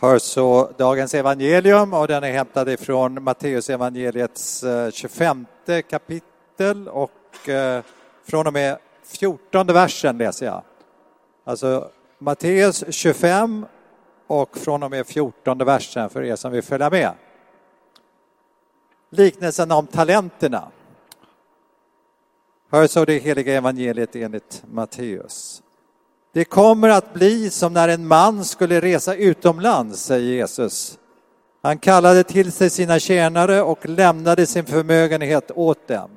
hör så dagens evangelium och den är hämtad ifrån Matteus evangeliets eh, 25 kapitel och eh, från och med 14 versen läser jag. Alltså Matteus 25 och från och med 14 versen för er som vill följa med. Liknelsen om talenterna. Hör så det heliga evangeliet enligt Matteus. Det kommer att bli som när en man skulle resa utomlands, säger Jesus. Han kallade till sig sina tjänare och lämnade sin förmögenhet åt dem.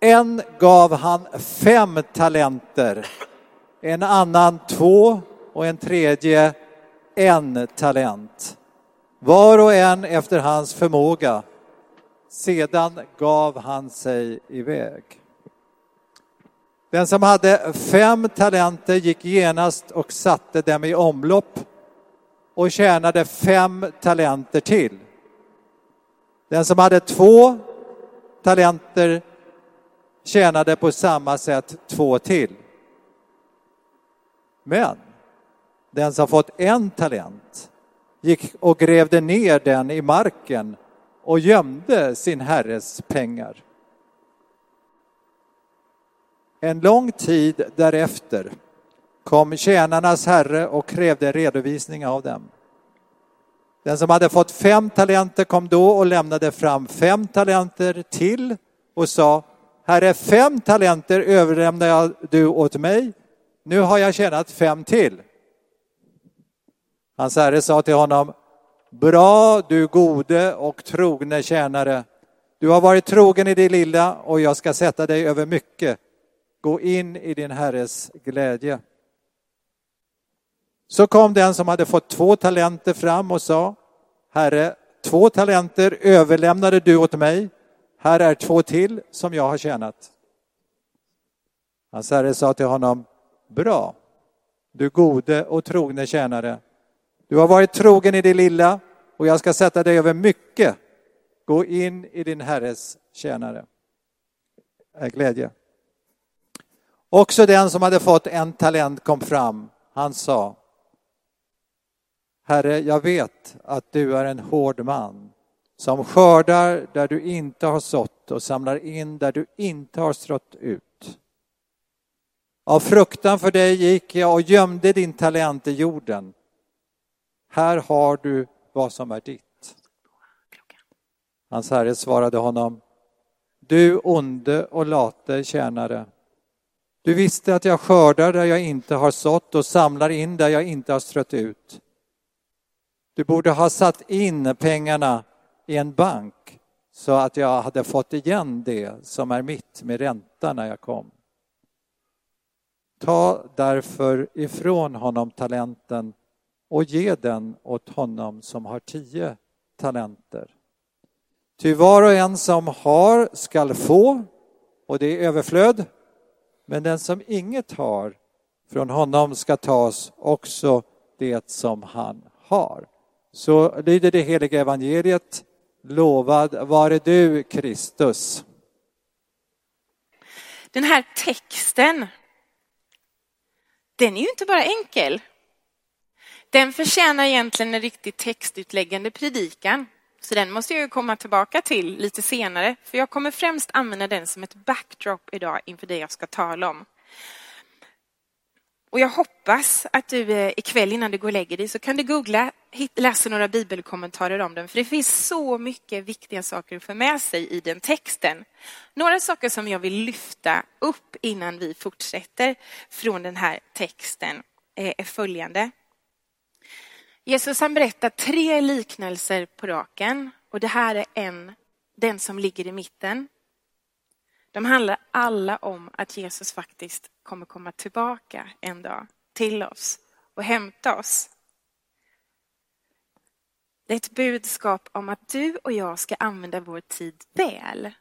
En gav han fem talenter, en annan två och en tredje en talent. Var och en efter hans förmåga. Sedan gav han sig iväg. Den som hade fem talenter gick genast och satte dem i omlopp och tjänade fem talenter till. Den som hade två talenter tjänade på samma sätt två till. Men den som fått en talent gick och grävde ner den i marken och gömde sin herres pengar. En lång tid därefter kom tjänarnas herre och krävde redovisning av dem. Den som hade fått fem talenter kom då och lämnade fram fem talenter till och sa Herre, fem talenter överlämnar du åt mig. Nu har jag tjänat fem till. Hans herre sa till honom Bra, du gode och trogne tjänare. Du har varit trogen i det lilla och jag ska sätta dig över mycket. Gå in i din herres glädje. Så kom den som hade fått två talenter fram och sa Herre, två talenter överlämnade du åt mig. Här är två till som jag har tjänat. Hans herre sa till honom Bra, du gode och trogne tjänare. Du har varit trogen i det lilla och jag ska sätta dig över mycket. Gå in i din herres tjänare. Glädje. Också den som hade fått en talent kom fram. Han sa Herre, jag vet att du är en hård man som skördar där du inte har sått och samlar in där du inte har strött ut. Av fruktan för dig gick jag och gömde din talent i jorden. Här har du vad som är ditt. Hans herre svarade honom, du onde och late tjänare. Du visste att jag skördar där jag inte har sått och samlar in där jag inte har strött ut. Du borde ha satt in pengarna i en bank så att jag hade fått igen det som är mitt med ränta när jag kom. Ta därför ifrån honom talenten och ge den åt honom som har tio talenter. Ty var och en som har skall få, och det är överflöd, men den som inget har, från honom ska tas också det som han har. Så lyder det heliga evangeliet. Lovad vare du, Kristus. Den här texten, den är ju inte bara enkel. Den förtjänar egentligen en riktigt textutläggande predikan. Så den måste jag komma tillbaka till lite senare, för jag kommer främst använda den som ett backdrop idag inför det jag ska tala om. Och jag hoppas att du eh, ikväll innan du går och lägger dig så kan du googla, läsa några bibelkommentarer om den, för det finns så mycket viktiga saker att få med sig i den texten. Några saker som jag vill lyfta upp innan vi fortsätter från den här texten eh, är följande. Jesus han berättar tre liknelser på raken och det här är en, den som ligger i mitten. De handlar alla om att Jesus faktiskt kommer komma tillbaka en dag till oss och hämta oss. Det är ett budskap om att du och jag ska använda vår tid väl.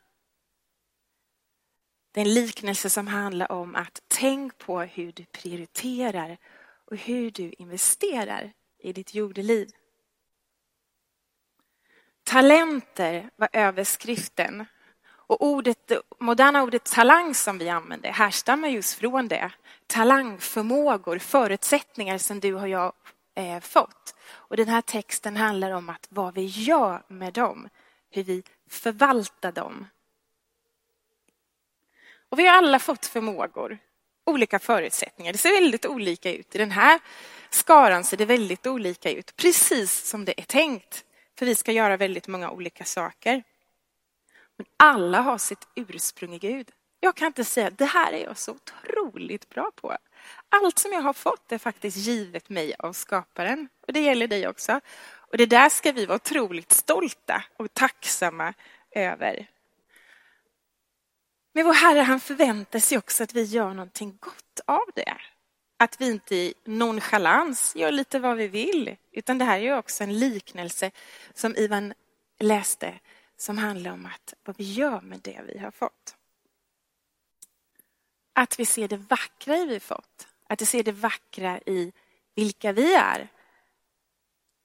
Det är en liknelse som handlar om att tänk på hur du prioriterar och hur du investerar i ditt jordeliv. Talenter var överskriften. Och ordet, det moderna ordet talang som vi använder härstammar just från det. Talangförmågor, förutsättningar som du och jag eh, fått. Och den här texten handlar om att vad vi gör med dem, hur vi förvaltar dem. Och vi har alla fått förmågor, olika förutsättningar. Det ser väldigt olika ut. I den här skaran ser det väldigt olika ut, precis som det är tänkt. För vi ska göra väldigt många olika saker. Men alla har sitt ursprung i Gud. Jag kan inte säga det här är jag så otroligt bra på. Allt som jag har fått är faktiskt givet mig av skaparen. Och det gäller dig också. Och det där ska vi vara otroligt stolta och tacksamma över. Men vår Herre han förväntar sig också att vi gör någonting gott av det. Att vi inte i nonchalans gör lite vad vi vill. Utan det här är också en liknelse som Ivan läste som handlar om att vad vi gör med det vi har fått. Att vi ser det vackra i vi fått. Att vi ser det vackra i vilka vi är.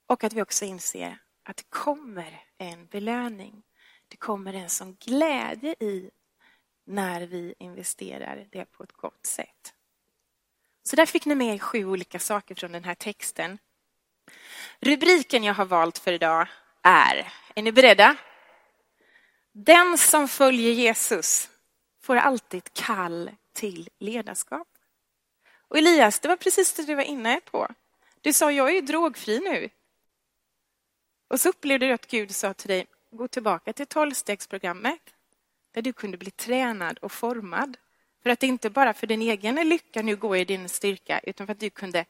Och att vi också inser att det kommer en belöning. Det kommer en sån glädje i när vi investerar det på ett gott sätt. Så där fick ni med er sju olika saker från den här texten. Rubriken jag har valt för idag är, är ni beredda? Den som följer Jesus får alltid kall till ledarskap. Och Elias, det var precis det du var inne på. Du sa, jag är drogfri nu. Och så upplevde du att Gud sa till dig, gå tillbaka till tolvstegsprogrammet där du kunde bli tränad och formad. För att det inte bara för din egen lycka nu går i din styrka, utan för att du kunde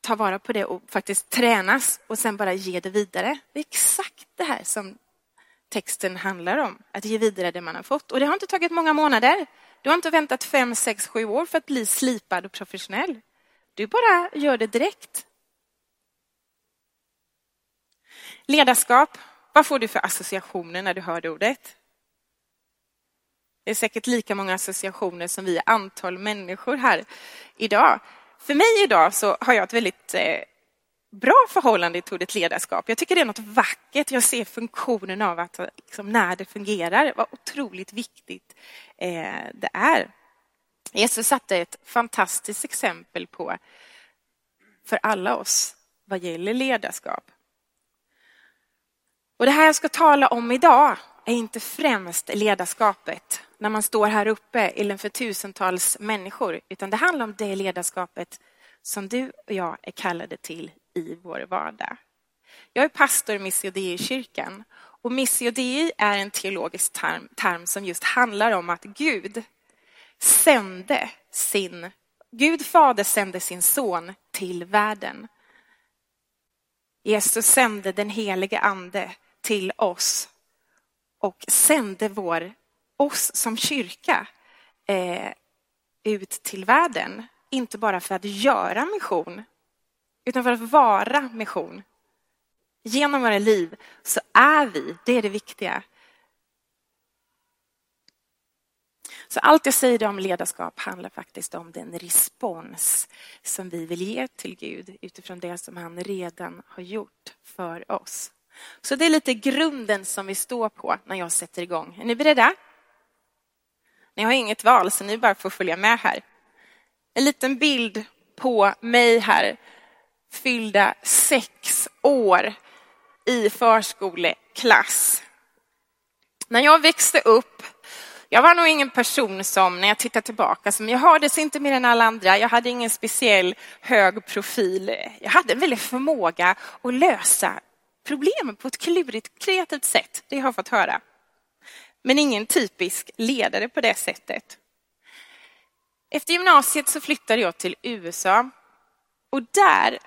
ta vara på det och faktiskt tränas och sen bara ge det vidare. Det är exakt det här som texten handlar om, att ge vidare det man har fått. Och det har inte tagit många månader. Du har inte väntat fem, sex, sju år för att bli slipad och professionell. Du bara gör det direkt. Ledarskap, vad får du för associationer när du hör det ordet? Det är säkert lika många associationer som vi antal människor här idag. För mig idag så har jag ett väldigt eh, bra förhållande till ordet ledarskap. Jag tycker det är något vackert. Jag ser funktionen av att eh, liksom, när det fungerar, vad otroligt viktigt eh, det är. Jesus satte ett fantastiskt exempel på för alla oss vad gäller ledarskap. Och det här jag ska tala om idag är inte främst ledarskapet när man står här uppe inför tusentals människor, utan det handlar om det ledarskapet som du och jag är kallade till i vår vardag. Jag är pastor i Missio Dei-kyrkan och Missio Dei är en teologisk term, term som just handlar om att Gud sände sin, Gud fader sände sin son till världen. Jesus sände den helige ande till oss och sände vår, oss som kyrka eh, ut till världen. Inte bara för att göra mission, utan för att vara mission. Genom våra liv så är vi, det är det viktiga. Så allt jag säger om ledarskap handlar faktiskt om den respons som vi vill ge till Gud utifrån det som han redan har gjort för oss. Så det är lite grunden som vi står på när jag sätter igång. Är ni beredda? Ni har inget val, så ni bara får följa med här. En liten bild på mig här, fyllda sex år i förskoleklass. När jag växte upp, jag var nog ingen person som, när jag tittar tillbaka, som jag hördes inte mer än alla andra. Jag hade ingen speciell hög profil. Jag hade en väldig förmåga att lösa problem på ett klurigt, kreativt sätt. Det har jag fått höra. Men ingen typisk ledare på det sättet. Efter gymnasiet så flyttade jag till USA. Och där...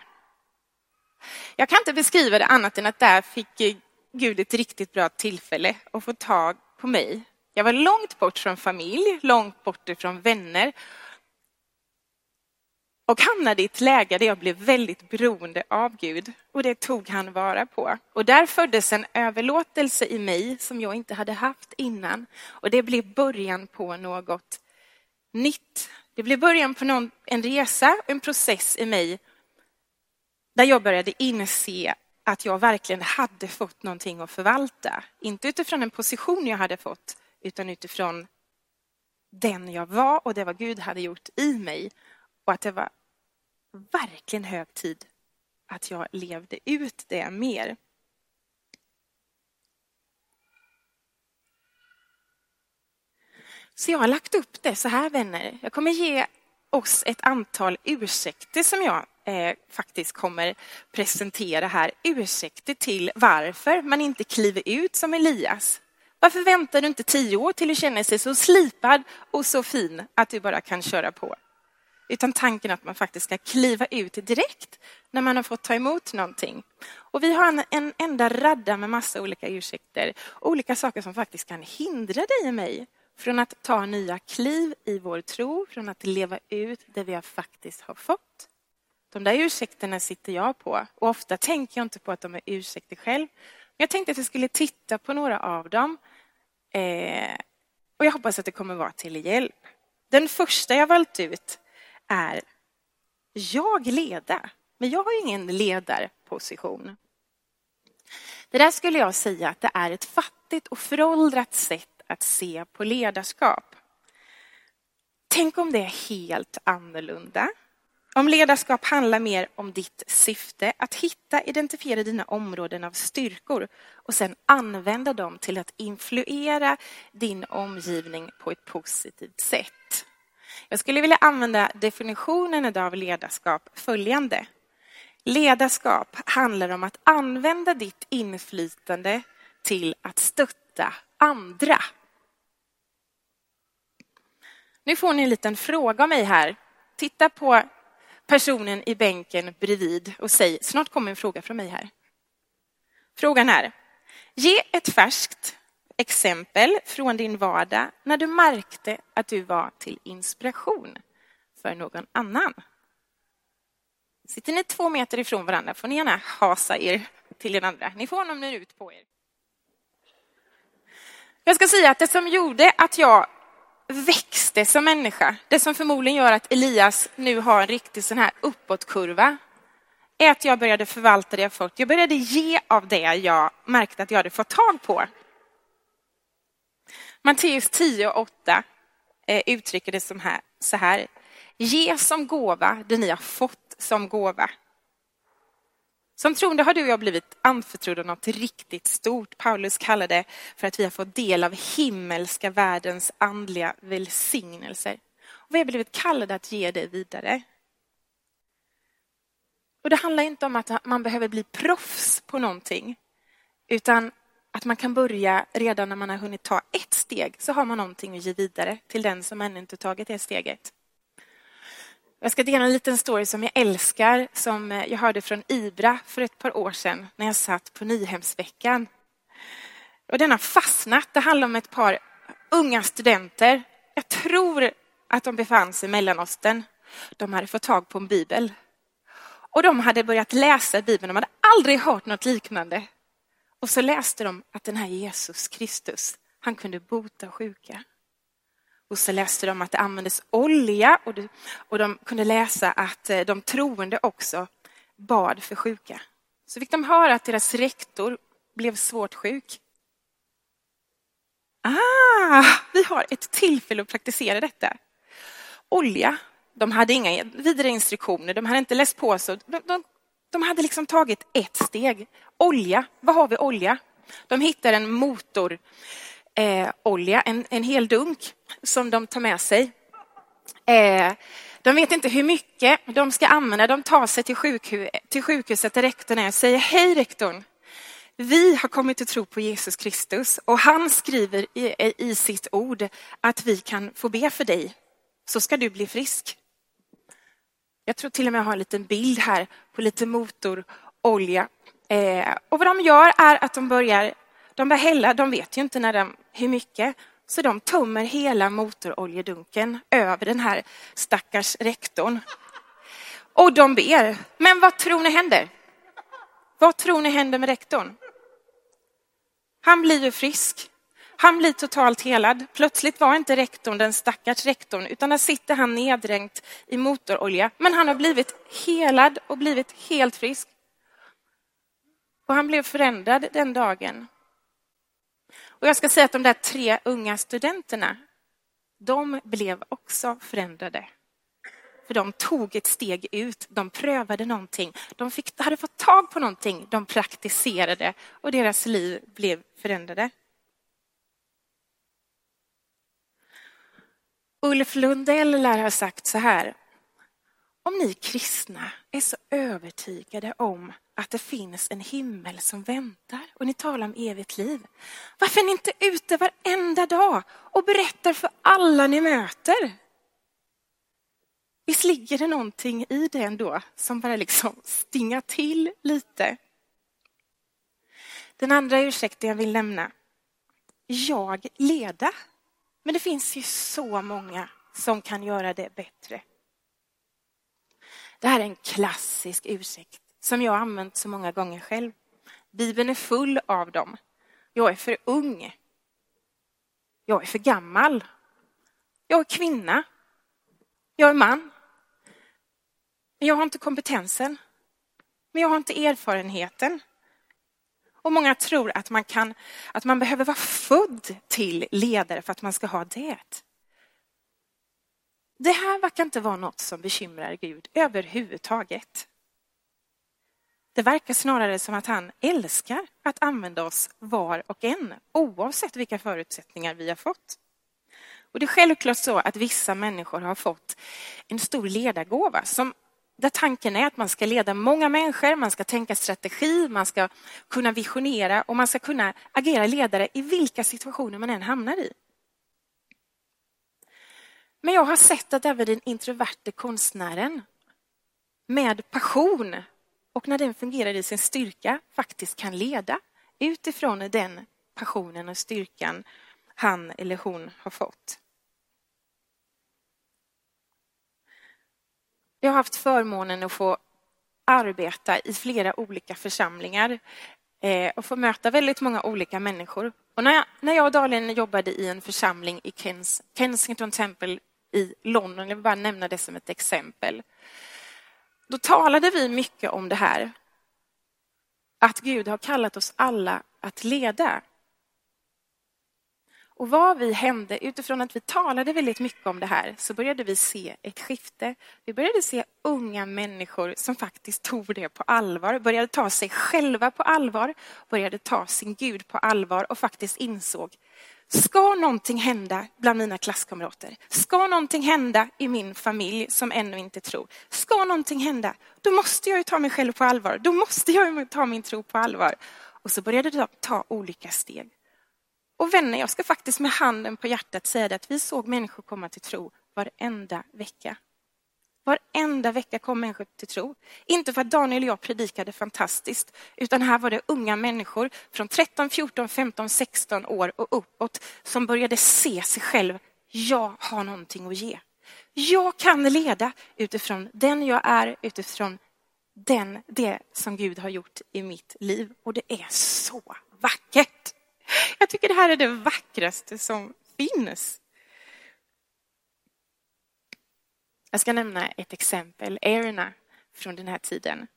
Jag kan inte beskriva det annat än att där fick Gud ett riktigt bra tillfälle att få tag på mig. Jag var långt bort från familj, långt bort från vänner och hamnade i ett läge där jag blev väldigt beroende av Gud. Och det tog han vara på. Och där föddes en överlåtelse i mig som jag inte hade haft innan. Och det blev början på något nytt. Det blev början på någon, en resa, en process i mig där jag började inse att jag verkligen hade fått någonting att förvalta. Inte utifrån en position jag hade fått, utan utifrån den jag var och det vad Gud hade gjort i mig. Och att det var verkligen hög tid att jag levde ut det mer. Så jag har lagt upp det så här vänner. Jag kommer ge oss ett antal ursäkter som jag eh, faktiskt kommer presentera här. Ursäkter till varför man inte kliver ut som Elias. Varför väntar du inte tio år till du känner sig så slipad och så fin att du bara kan köra på? Utan tanken att man faktiskt ska kliva ut direkt när man har fått ta emot någonting. Och vi har en, en enda radda med massa olika ursäkter. Olika saker som faktiskt kan hindra dig och mig från att ta nya kliv i vår tro, från att leva ut det vi faktiskt har fått. De där ursäkterna sitter jag på och ofta tänker jag inte på att de är ursäkter själv. Men jag tänkte att jag skulle titta på några av dem eh, och jag hoppas att det kommer vara till hjälp. Den första jag valt ut är jag leda, men jag har ingen ledarposition. Det där skulle jag säga att det är ett fattigt och föråldrat sätt att se på ledarskap. Tänk om det är helt annorlunda. Om ledarskap handlar mer om ditt syfte, att hitta, identifiera dina områden av styrkor och sen använda dem till att influera din omgivning på ett positivt sätt. Jag skulle vilja använda definitionen av ledarskap följande. Ledarskap handlar om att använda ditt inflytande till att stötta andra. Nu får ni en liten fråga av mig här. Titta på personen i bänken bredvid och säg, snart kommer en fråga från mig här. Frågan är, ge ett färskt exempel från din vardag när du märkte att du var till inspiration för någon annan. Sitter ni två meter ifrån varandra får ni gärna hasa er till den andra. Ni får honom nu ut på er. Jag ska säga att det som gjorde att jag växte som människa, det som förmodligen gör att Elias nu har en riktig sån här uppåtkurva, är att jag började förvalta det jag fått. Jag började ge av det jag märkte att jag hade fått tag på. Matteus 10 och 8 eh, uttrycker det som här, så här. Ge som gåva det ni har fått som gåva. Som troende har du och jag blivit anförtrodda något riktigt stort. Paulus kallar det för att vi har fått del av himmelska världens andliga välsignelser. Och vi har blivit kallade att ge det vidare. Och Det handlar inte om att man behöver bli proffs på någonting, utan att man kan börja redan när man har hunnit ta ett steg, så har man någonting att ge vidare till den som ännu inte tagit det steget. Jag ska dela en liten story som jag älskar, som eh, jag hörde från Ibra för ett par år sedan när jag satt på Nyhemsveckan. Och den har fastnat. Det handlar om ett par unga studenter. Jag tror att de befann sig i Mellanöstern. De hade fått tag på en bibel. Och de hade börjat läsa Bibeln. De hade aldrig hört något liknande. Och så läste de att den här Jesus Kristus, han kunde bota sjuka. Och så läste de att det användes olja och, och de kunde läsa att eh, de troende också bad för sjuka. Så fick de höra att deras rektor blev svårt sjuk. Ah, vi har ett tillfälle att praktisera detta. Olja, de hade inga vidare instruktioner, de hade inte läst på sig. De, de, de hade liksom tagit ett steg. Olja, vad har vi olja? De hittar en motorolja, eh, olja, en, en hel dunk som de tar med sig. Eh, de vet inte hur mycket de ska använda. De tar sig till, sjukhus, till sjukhuset där rektorn är och säger hej rektorn. Vi har kommit att tro på Jesus Kristus och han skriver i, i sitt ord att vi kan få be för dig så ska du bli frisk. Jag tror till och med jag har en liten bild här på lite motorolja. Eh, och vad de gör är att de börjar de börjar hälla, de vet ju inte när de, hur mycket, så de tömmer hela motoroljedunken över den här stackars rektorn. Och de ber. Men vad tror ni händer? Vad tror ni händer med rektorn? Han blir ju frisk. Han blir totalt helad. Plötsligt var inte rektorn den stackars rektorn, utan där sitter han neddränkt i motorolja. Men han har blivit helad och blivit helt frisk. Och han blev förändrad den dagen. Och jag ska säga att de där tre unga studenterna, de blev också förändrade. för de tog ett steg ut, de prövade någonting, de fick, hade fått tag på någonting, de praktiserade och deras liv blev förändrade. Ulf Lundell lär ha sagt så här. Om ni kristna är så övertygade om att det finns en himmel som väntar och ni talar om evigt liv. Varför är ni inte ute varenda dag och berättar för alla ni möter? Visst ligger det någonting i det ändå som bara liksom stingar till lite. Den andra ursäkten jag vill lämna. Jag leda. Men det finns ju så många som kan göra det bättre. Det här är en klassisk ursäkt som jag har använt så många gånger själv. Bibeln är full av dem. Jag är för ung. Jag är för gammal. Jag är kvinna. Jag är man. Men jag har inte kompetensen. Men jag har inte erfarenheten. Och många tror att man, kan, att man behöver vara född till ledare för att man ska ha det. Det här verkar inte vara något som bekymrar Gud överhuvudtaget. Det verkar snarare som att han älskar att använda oss var och en, oavsett vilka förutsättningar vi har fått. Och det är självklart så att vissa människor har fått en stor ledargåva som där tanken är att man ska leda många människor, man ska tänka strategi, man ska kunna visionera och man ska kunna agera ledare i vilka situationer man än hamnar i. Men jag har sett att även den introverte konstnären med passion och när den fungerar i sin styrka faktiskt kan leda utifrån den passionen och styrkan han eller hon har fått. Jag har haft förmånen att få arbeta i flera olika församlingar eh, och få möta väldigt många olika människor. Och när, jag, när jag och Dalen jobbade i en församling i Kens, Kensington Temple i London, jag vill bara nämna det som ett exempel, då talade vi mycket om det här. Att Gud har kallat oss alla att leda. Och vad vi hände, utifrån att vi talade väldigt mycket om det här, så började vi se ett skifte. Vi började se unga människor som faktiskt tog det på allvar, började ta sig själva på allvar, började ta sin Gud på allvar och faktiskt insåg, ska någonting hända bland mina klasskamrater, ska någonting hända i min familj som ännu inte tror, ska någonting hända, då måste jag ju ta mig själv på allvar, då måste jag ta min tro på allvar. Och så började de ta olika steg. Och vänner, jag ska faktiskt med handen på hjärtat säga att vi såg människor komma till tro varenda vecka. Varenda vecka kom människor till tro. Inte för att Daniel och jag predikade fantastiskt, utan här var det unga människor från 13, 14, 15, 16 år och uppåt som började se sig själv. Jag har någonting att ge. Jag kan leda utifrån den jag är, utifrån den, det som Gud har gjort i mitt liv. Och det är så vackert. Jag tycker det här är det vackraste som finns. Jag ska nämna ett exempel, Erna från den här tiden.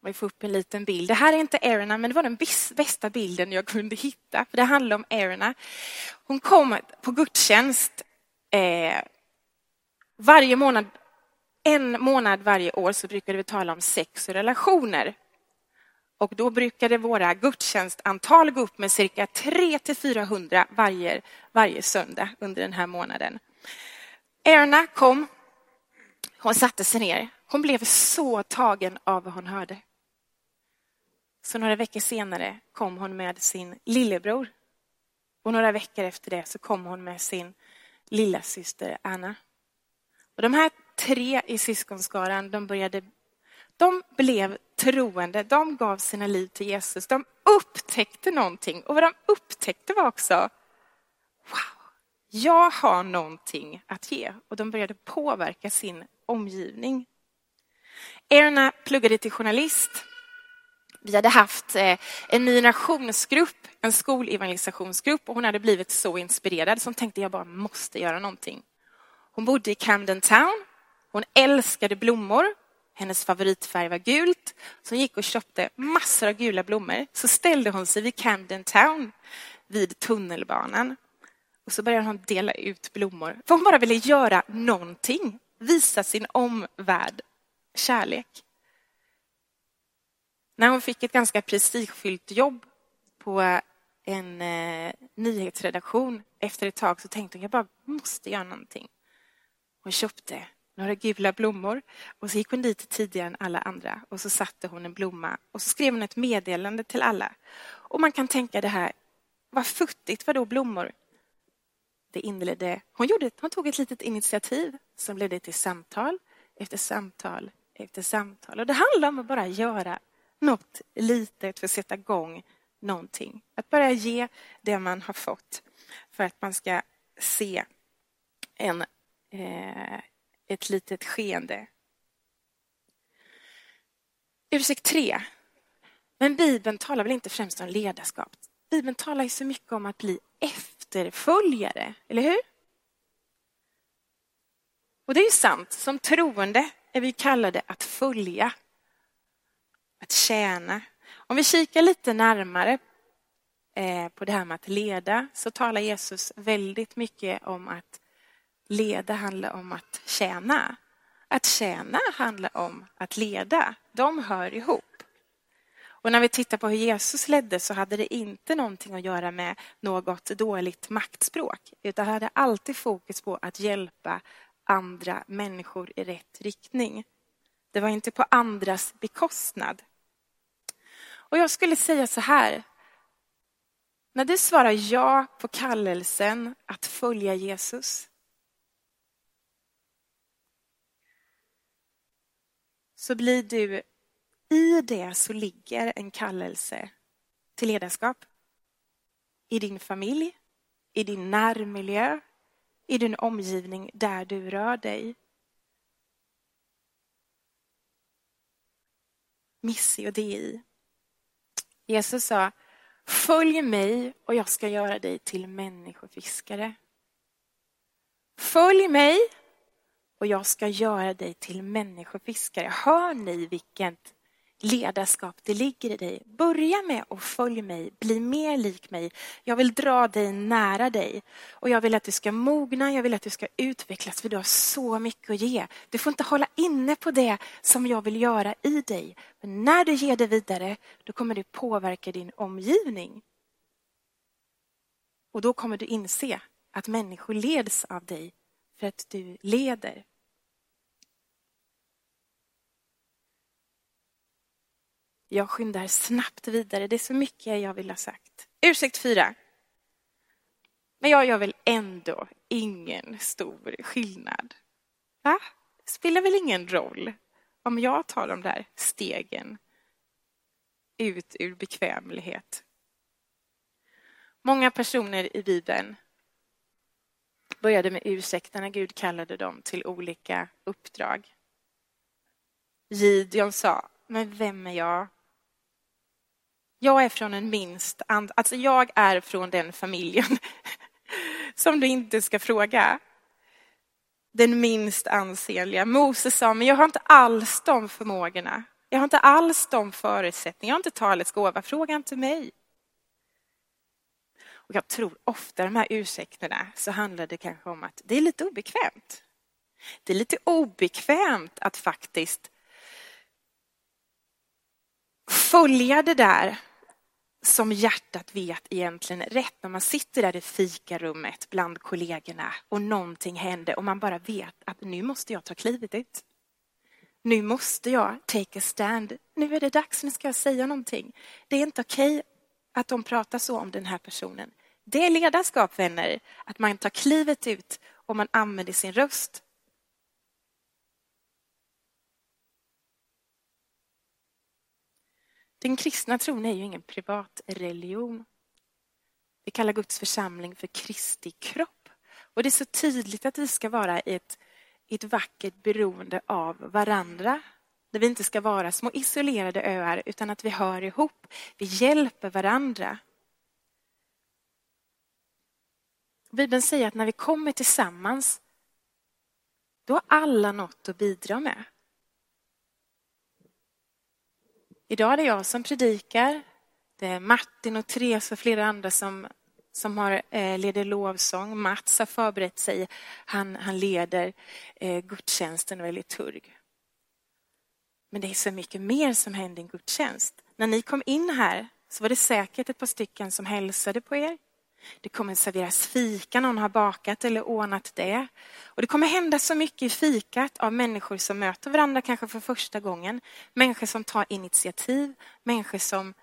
Vi får upp en liten bild. Det här är inte Erna, men det var den bästa bilden jag kunde hitta. För Det handlar om Erna. Hon kom på gudstjänst eh, varje månad. En månad varje år så brukade vi tala om sex och relationer. Och då brukade våra gudstjänstantal gå upp med cirka 300-400 varje, varje söndag under den här månaden. Erna kom. Hon satte sig ner. Hon blev så tagen av vad hon hörde. Så några veckor senare kom hon med sin lillebror. Och några veckor efter det så kom hon med sin lilla syster Anna. Och de här tre i syskonskaran, de började de blev troende, de gav sina liv till Jesus. De upptäckte någonting och vad de upptäckte var också, wow, jag har någonting att ge. Och de började påverka sin omgivning. Erna pluggade till journalist. Vi hade haft eh, en ny nationsgrupp, en skolevangelisationsgrupp och hon hade blivit så inspirerad som tänkte jag bara måste göra någonting. Hon bodde i Camden Town. Hon älskade blommor hennes favoritfärg var gult. Så hon gick och köpte massor av gula blommor. Så ställde hon sig vid Camden Town vid tunnelbanan. Och så började hon dela ut blommor. För hon bara ville göra någonting. Visa sin omvärld kärlek. När hon fick ett ganska prestigefyllt jobb på eh, en eh, nyhetsredaktion efter ett tag så tänkte hon jag bara måste göra någonting. Hon köpte några gula blommor och så gick hon dit tidigare än alla andra och så satte hon en blomma och så skrev hon ett meddelande till alla. Och man kan tänka det här, vad futtigt, vadå blommor? Det inledde, hon, gjorde, hon tog ett litet initiativ som ledde till samtal efter samtal efter samtal. Och det handlar om att bara göra något litet för att sätta igång någonting. Att bara ge det man har fått för att man ska se en, eh, ett litet skeende. Ursäkt 3. Men Bibeln talar väl inte främst om ledarskap? Bibeln talar ju så mycket om att bli efterföljare, eller hur? Och det är ju sant, som troende är vi kallade att följa, att tjäna. Om vi kikar lite närmare eh, på det här med att leda så talar Jesus väldigt mycket om att leda handlar om att tjäna. Att tjäna handlar om att leda. De hör ihop. Och när vi tittar på hur Jesus ledde så hade det inte någonting att göra med något dåligt maktspråk, utan hade alltid fokus på att hjälpa andra människor i rätt riktning. Det var inte på andras bekostnad. Och jag skulle säga så här. När du svarar ja på kallelsen att följa Jesus så blir du, i det så ligger en kallelse till ledarskap. I din familj, i din närmiljö, i din omgivning där du rör dig. Missio Dei. Jesus sa, följ mig och jag ska göra dig till människofiskare. Följ mig och jag ska göra dig till människofiskare. Hör ni vilket ledarskap det ligger i dig? Börja med att följa mig, bli mer lik mig. Jag vill dra dig nära dig och jag vill att du ska mogna, jag vill att du ska utvecklas för du har så mycket att ge. Du får inte hålla inne på det som jag vill göra i dig. Men när du ger det vidare, då kommer det påverka din omgivning. Och då kommer du inse att människor leds av dig för att du leder. Jag skyndar snabbt vidare. Det är så mycket jag vill ha sagt. Ursäkt fyra. Men jag gör väl ändå ingen stor skillnad. Va? Det spelar väl ingen roll om jag tar de där stegen ut ur bekvämlighet. Många personer i Bibeln började med ursäkter när Gud kallade dem till olika uppdrag. Gideon sa, men vem är jag? Jag är från en minst, alltså jag är från den familjen som du inte ska fråga. Den minst ansenliga. Moses sa, men jag har inte alls de förmågorna. Jag har inte alls de förutsättningarna. Jag har inte talets gåva. Fråga inte mig. Och jag tror ofta de här ursäkterna så handlar det kanske om att det är lite obekvämt. Det är lite obekvämt att faktiskt följa det där som hjärtat vet egentligen rätt när man sitter där i fikarummet bland kollegorna och någonting händer och man bara vet att nu måste jag ta klivet ut. Nu måste jag take a stand. Nu är det dags, nu ska jag säga någonting. Det är inte okej att de pratar så om den här personen. Det är ledarskap, vänner, att man tar klivet ut och man använder sin röst. Den kristna tron är ju ingen privat religion. Vi kallar Guds församling för Kristi kropp. Och det är så tydligt att vi ska vara i ett, i ett vackert beroende av varandra. Där vi inte ska vara små isolerade öar utan att vi hör ihop. Vi hjälper varandra. Bibeln säger att när vi kommer tillsammans, då har alla något att bidra med. Idag är det jag som predikar. Det är Martin och Therese och flera andra som, som har, eh, leder lovsång. Mats har förberett sig. Han, han leder eh, gudstjänsten och är liturg. Men det är så mycket mer som händer i en gudstjänst. När ni kom in här så var det säkert ett par stycken som hälsade på er. Det kommer serveras fika, någon har bakat eller ordnat det. Och det kommer hända så mycket i fikat av människor som möter varandra kanske för första gången. Människor som tar initiativ, människor som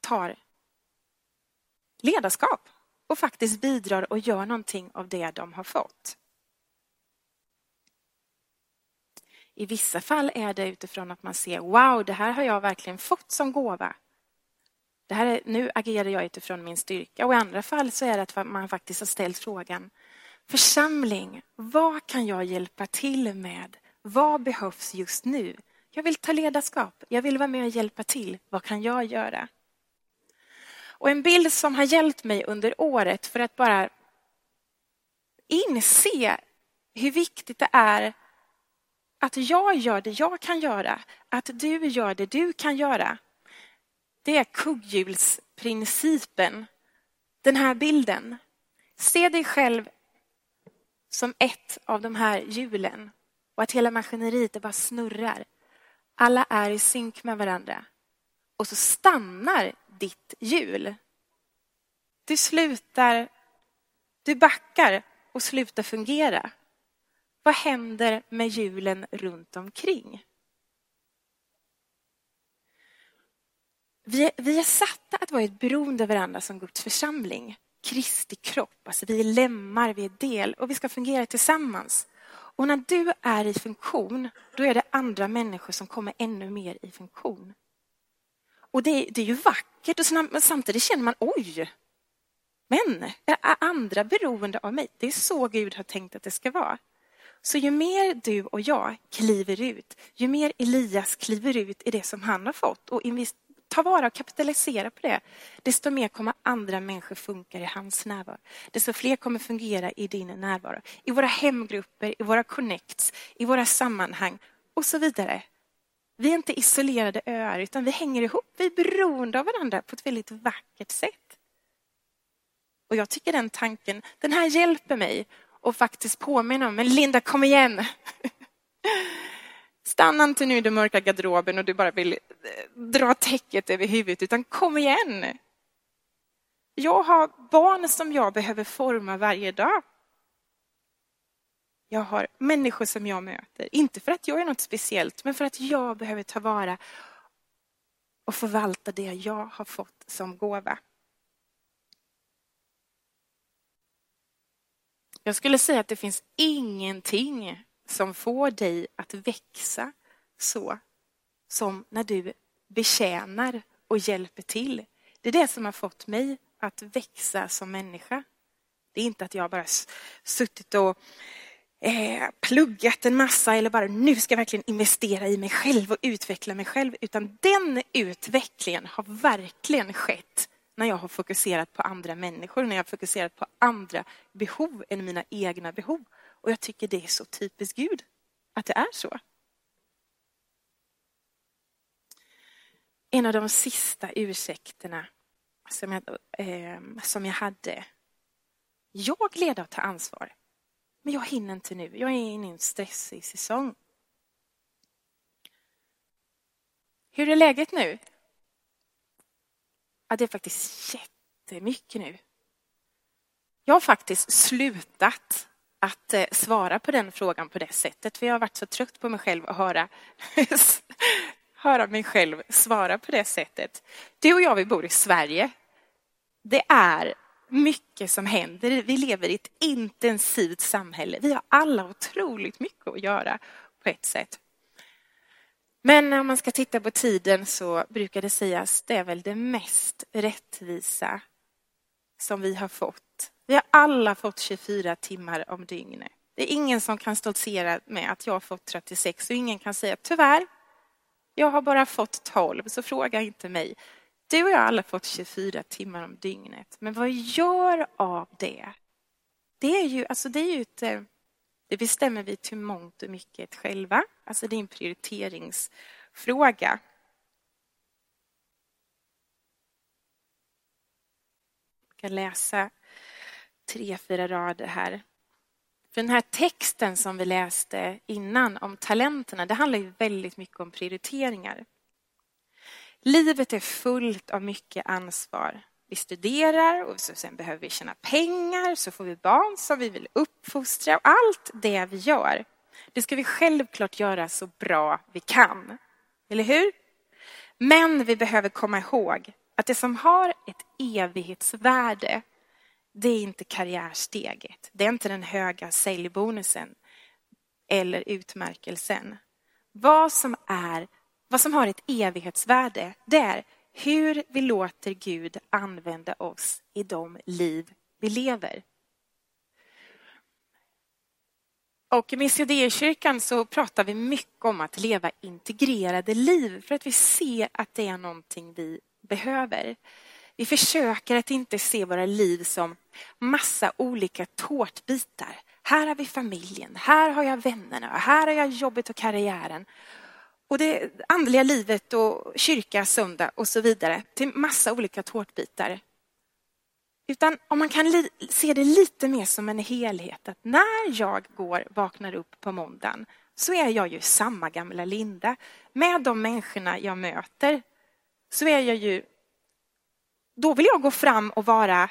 tar ledarskap och faktiskt bidrar och gör någonting av det de har fått. I vissa fall är det utifrån att man ser, wow, det här har jag verkligen fått som gåva. Det här är, nu agerar jag utifrån min styrka. Och i andra fall så är det att man faktiskt har ställt frågan, församling, vad kan jag hjälpa till med? Vad behövs just nu? Jag vill ta ledarskap, jag vill vara med och hjälpa till. Vad kan jag göra? Och en bild som har hjälpt mig under året för att bara inse hur viktigt det är att jag gör det jag kan göra, att du gör det du kan göra. Det är kugghjulsprincipen. Den här bilden. Se dig själv som ett av de här hjulen och att hela maskineriet bara snurrar. Alla är i synk med varandra. Och så stannar ditt hjul. Du slutar, du backar och slutar fungera. Vad händer med hjulen runt omkring? Vi, vi är satta att vara ett beroende av varandra som Guds församling. Kristi kropp, alltså vi är lemmar, vi är del och vi ska fungera tillsammans. Och när du är i funktion, då är det andra människor som kommer ännu mer i funktion. Och det, det är ju vackert och samtidigt känner man oj, men är andra beroende av mig? Det är så Gud har tänkt att det ska vara. Så ju mer du och jag kliver ut, ju mer Elias kliver ut i det som han har fått och ta vara och kapitalisera på det, desto mer kommer andra människor funka i hans närvaro. Desto fler kommer fungera i din närvaro. I våra hemgrupper, i våra connects, i våra sammanhang och så vidare. Vi är inte isolerade öar utan vi hänger ihop. Vi är beroende av varandra på ett väldigt vackert sätt. Och jag tycker den tanken, den här hjälper mig att faktiskt påminna om, men Linda kom igen. Stanna inte nu i den mörka garderoben och du bara vill eh, dra täcket över huvudet, utan kom igen. Jag har barn som jag behöver forma varje dag. Jag har människor som jag möter, inte för att jag är något speciellt, men för att jag behöver ta vara och förvalta det jag har fått som gåva. Jag skulle säga att det finns ingenting som får dig att växa så som när du betjänar och hjälper till. Det är det som har fått mig att växa som människa. Det är inte att jag bara suttit och eh, pluggat en massa eller bara nu ska jag verkligen investera i mig själv och utveckla mig själv. Utan den utvecklingen har verkligen skett när jag har fokuserat på andra människor, när jag har fokuserat på andra behov än mina egna behov. Och jag tycker det är så typiskt Gud, att det är så. En av de sista ursäkterna som jag, eh, som jag hade. Jag leder att ta ansvar, men jag hinner inte nu. Jag är inne i en stressig säsong. Hur är läget nu? Ja, det är faktiskt jättemycket nu. Jag har faktiskt slutat att eh, svara på den frågan på det sättet. För jag har varit så trött på mig själv att höra, höra mig själv svara på det sättet. Du och jag, vi bor i Sverige. Det är mycket som händer. Vi lever i ett intensivt samhälle. Vi har alla otroligt mycket att göra på ett sätt. Men om man ska titta på tiden så brukar det sägas det är väl det mest rättvisa som vi har fått. Vi har alla fått 24 timmar om dygnet. Det är ingen som kan stoltsera med att jag har fått 36 och ingen kan säga tyvärr, jag har bara fått 12, så fråga inte mig. Du och jag har alla fått 24 timmar om dygnet. Men vad gör av det? Det är ju, alltså det är ju ett, eh, det bestämmer vi till mångt och mycket själva. Alltså det är en prioriteringsfråga. ska läsa tre, fyra rader här. För den här texten som vi läste innan om talenterna, det handlar ju väldigt mycket om prioriteringar. Livet är fullt av mycket ansvar. Vi studerar och sen behöver vi tjäna pengar, så får vi barn som vi vill uppfostra och allt det vi gör. Det ska vi självklart göra så bra vi kan. Eller hur? Men vi behöver komma ihåg att det som har ett evighetsvärde, det är inte karriärsteget. Det är inte den höga säljbonusen eller utmärkelsen. Vad som, är, vad som har ett evighetsvärde, det är hur vi låter Gud använda oss i de liv vi lever. Och i Missionärskyrkan så pratar vi mycket om att leva integrerade liv för att vi ser att det är någonting vi behöver. Vi försöker att inte se våra liv som massa olika tårtbitar. Här har vi familjen, här har jag vännerna, här har jag jobbet och karriären. Och det andliga livet och kyrka, söndag och så vidare till massa olika tårtbitar. Utan om man kan se det lite mer som en helhet, att när jag går, vaknar upp på måndagen så är jag ju samma gamla Linda. Med de människorna jag möter så är jag ju... Då vill jag gå fram och vara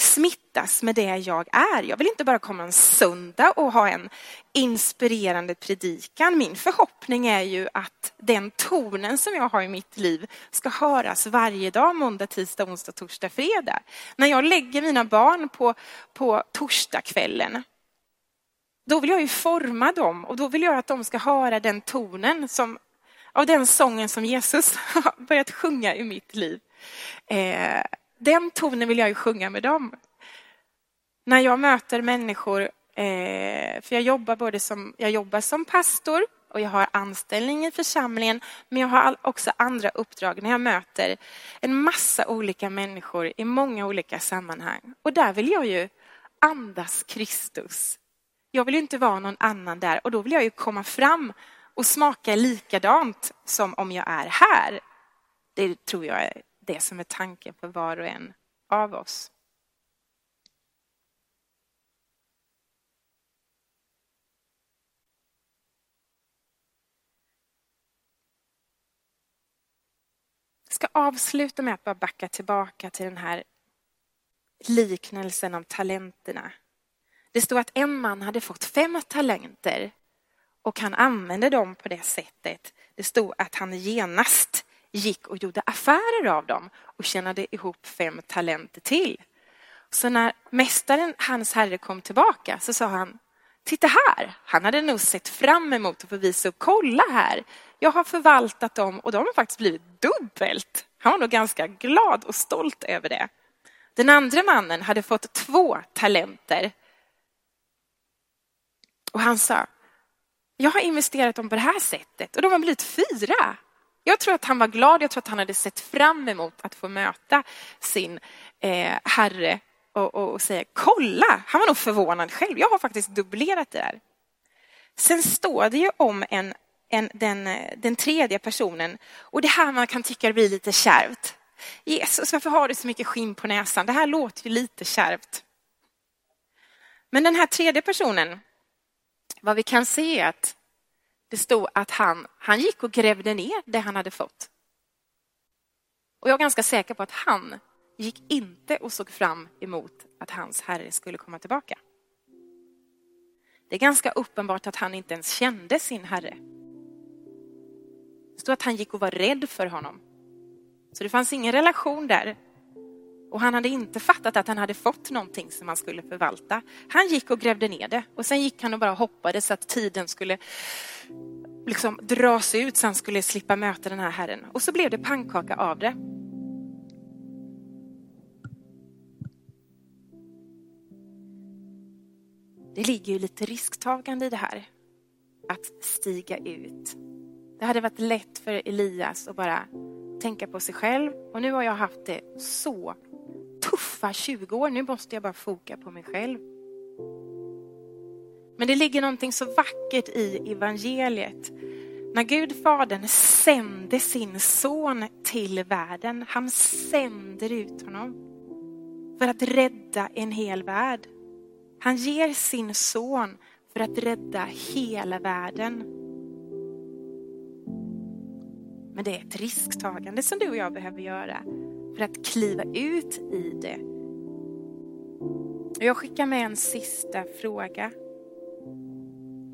smittas med det jag är. Jag vill inte bara komma en söndag och ha en inspirerande predikan. Min förhoppning är ju att den tonen som jag har i mitt liv ska höras varje dag, måndag, tisdag, onsdag, torsdag, fredag. När jag lägger mina barn på, på torsdagskvällen, då vill jag ju forma dem och då vill jag att de ska höra den tonen som, av den sången som Jesus har börjat sjunga i mitt liv. Eh, den tonen vill jag ju sjunga med dem. När jag möter människor, eh, för jag jobbar både som, jag jobbar som pastor och jag har anställning i församlingen, men jag har också andra uppdrag när jag möter en massa olika människor i många olika sammanhang. Och där vill jag ju andas Kristus. Jag vill inte vara någon annan där och då vill jag ju komma fram och smaka likadant som om jag är här. Det tror jag är det som är tanken för var och en av oss. Jag ska avsluta med att bara backa tillbaka till den här liknelsen om talenterna. Det stod att en man hade fått fem talenter och han använde dem på det sättet. Det stod att han genast gick och gjorde affärer av dem och tjänade ihop fem talenter till. Så när mästaren, hans herre, kom tillbaka så sa han Titta här! Han hade nog sett fram emot att få visa upp. Kolla här! Jag har förvaltat dem och de har faktiskt blivit dubbelt. Han var nog ganska glad och stolt över det. Den andra mannen hade fått två talenter. Och han sa, jag har investerat dem på det här sättet och de har blivit fyra. Jag tror att han var glad, jag tror att han hade sett fram emot att få möta sin eh, herre och, och, och, säga kolla, han var nog förvånad själv, jag har faktiskt dubblerat det där. Sen står det ju om en, en, den, den tredje personen och det här man kan tycka blir lite kärvt. Jesus, varför har du så mycket skinn på näsan? Det här låter ju lite kärvt. Men den här tredje personen, vad vi kan se är att det stod att han, han gick och grävde ner det han hade fått. Och jag är ganska säker på att han gick inte och såg fram emot att hans herre skulle komma tillbaka. Det är ganska uppenbart att han inte ens kände sin herre. Det stod att han gick och var rädd för honom. Så det fanns ingen relation där. Och han hade inte fattat att han hade fått någonting som han skulle förvalta. Han gick och grävde ner det och sen gick han och bara hoppades att tiden skulle liksom dras ut så han skulle slippa möta den här herren. Och så blev det pannkaka av det. Det ligger ju lite risktagande i det här. Att stiga ut. Det hade varit lätt för Elias att bara tänka på sig själv och nu har jag haft det så tuffa 20 år. Nu måste jag bara foka på mig själv. Men det ligger någonting så vackert i evangeliet. När Gud Fadern sände sin son till världen, han sänder ut honom. för att rädda en hel värld. Han ger sin son för att rädda hela världen. Men det är ett risktagande som du och jag behöver göra för att kliva ut i det. Jag skickar med en sista fråga.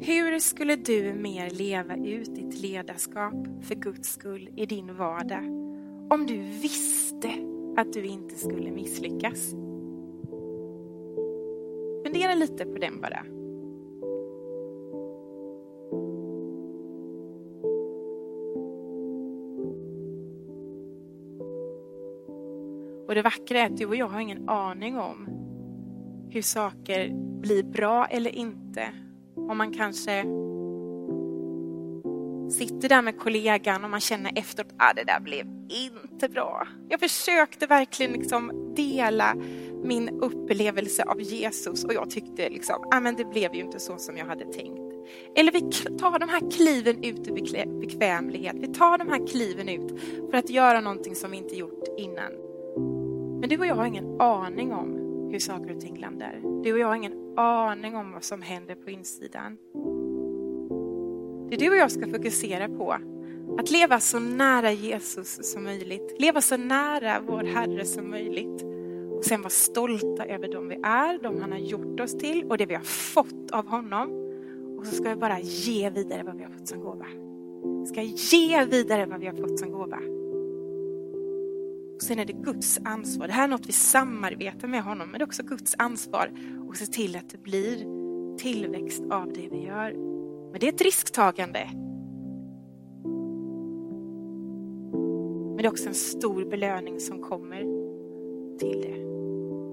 Hur skulle du mer leva ut ditt ledarskap för Guds skull i din vardag om du visste att du inte skulle misslyckas? Fundera lite på den bara. Och det vackra är att du och jag har ingen aning om hur saker blir bra eller inte. Om man kanske sitter där med kollegan och man känner efteråt att ah, det där blev inte bra. Jag försökte verkligen liksom dela min upplevelse av Jesus och jag tyckte liksom, ah, men det blev ju inte så som jag hade tänkt. Eller vi tar de här kliven ut ur bekvämlighet. Vi tar de här kliven ut för att göra någonting som vi inte gjort innan. Men du och jag har ingen aning om hur saker och ting landar. Du och jag har ingen aning om vad som händer på insidan. Det du och jag ska fokusera på. Att leva så nära Jesus som möjligt. Leva så nära vår Herre som möjligt. Och sen vara stolta över dem vi är, de han har gjort oss till och det vi har fått av honom. Och så ska vi bara ge vidare vad vi har fått som gåva. Vi ska ge vidare vad vi har fått som gåva. Och sen är det Guds ansvar. Det här är något vi samarbetar med honom, men det är också Guds ansvar att se till att det blir tillväxt av det vi gör. Men det är ett risktagande. Men det är också en stor belöning som kommer till det.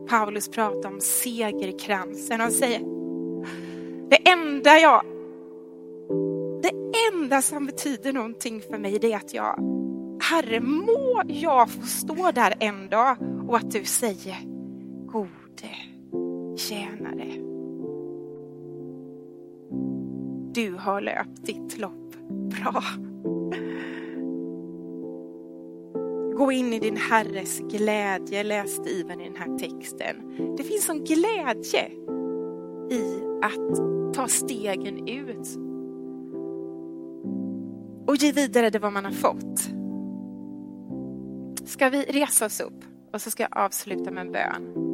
Paulus pratar om segerkransen. Han säger, det enda jag, det enda som betyder någonting för mig det är att jag Herre, må jag få stå där en dag och att du säger gode tjänare. Du har löpt ditt lopp bra. Gå in i din Herres glädje, läste Ivan i den här texten. Det finns en glädje i att ta stegen ut och ge vidare det vad man har fått. Ska vi resa oss upp och så ska jag avsluta med en bön.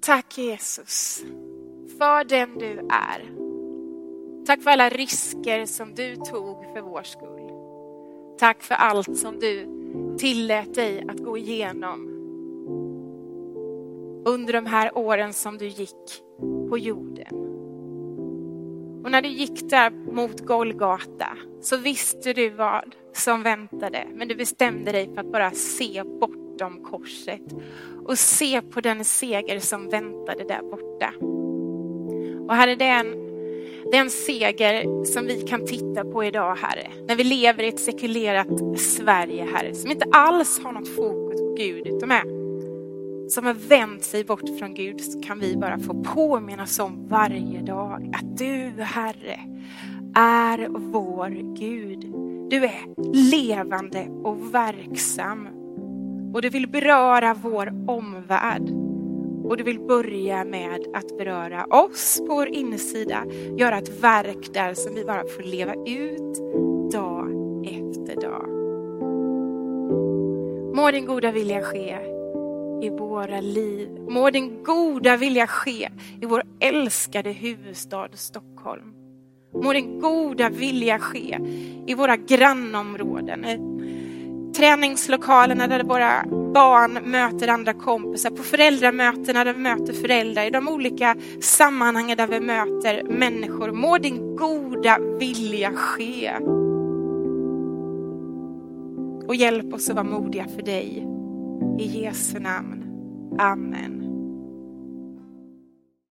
Tack Jesus för den du är. Tack för alla risker som du tog för vår skull. Tack för allt som du tillät dig att gå igenom under de här åren som du gick på jorden. Och när du gick där mot Golgata så visste du vad som väntade. Men du bestämde dig för att bara se bortom korset och se på den seger som väntade där borta. Och Herre, det är en, det är en seger som vi kan titta på idag, Herre. När vi lever i ett sekulerat Sverige, Herre, som inte alls har något fokus på Gud, utan är som har vänt sig bort från Gud så kan vi bara få påminnas om varje dag att du, Herre, är vår Gud. Du är levande och verksam och du vill beröra vår omvärld. Och du vill börja med att beröra oss på vår insida, göra ett verk där som vi bara får leva ut dag efter dag. Må din goda vilja ske i våra liv. Må din goda vilja ske i vår älskade huvudstad Stockholm. Må din goda vilja ske i våra grannområden. I Träningslokalerna där våra barn möter andra kompisar, på föräldramötena där vi möter föräldrar, i de olika sammanhangen där vi möter människor. Må din goda vilja ske. Och hjälp oss att vara modiga för dig. I Jesu namn. Amen.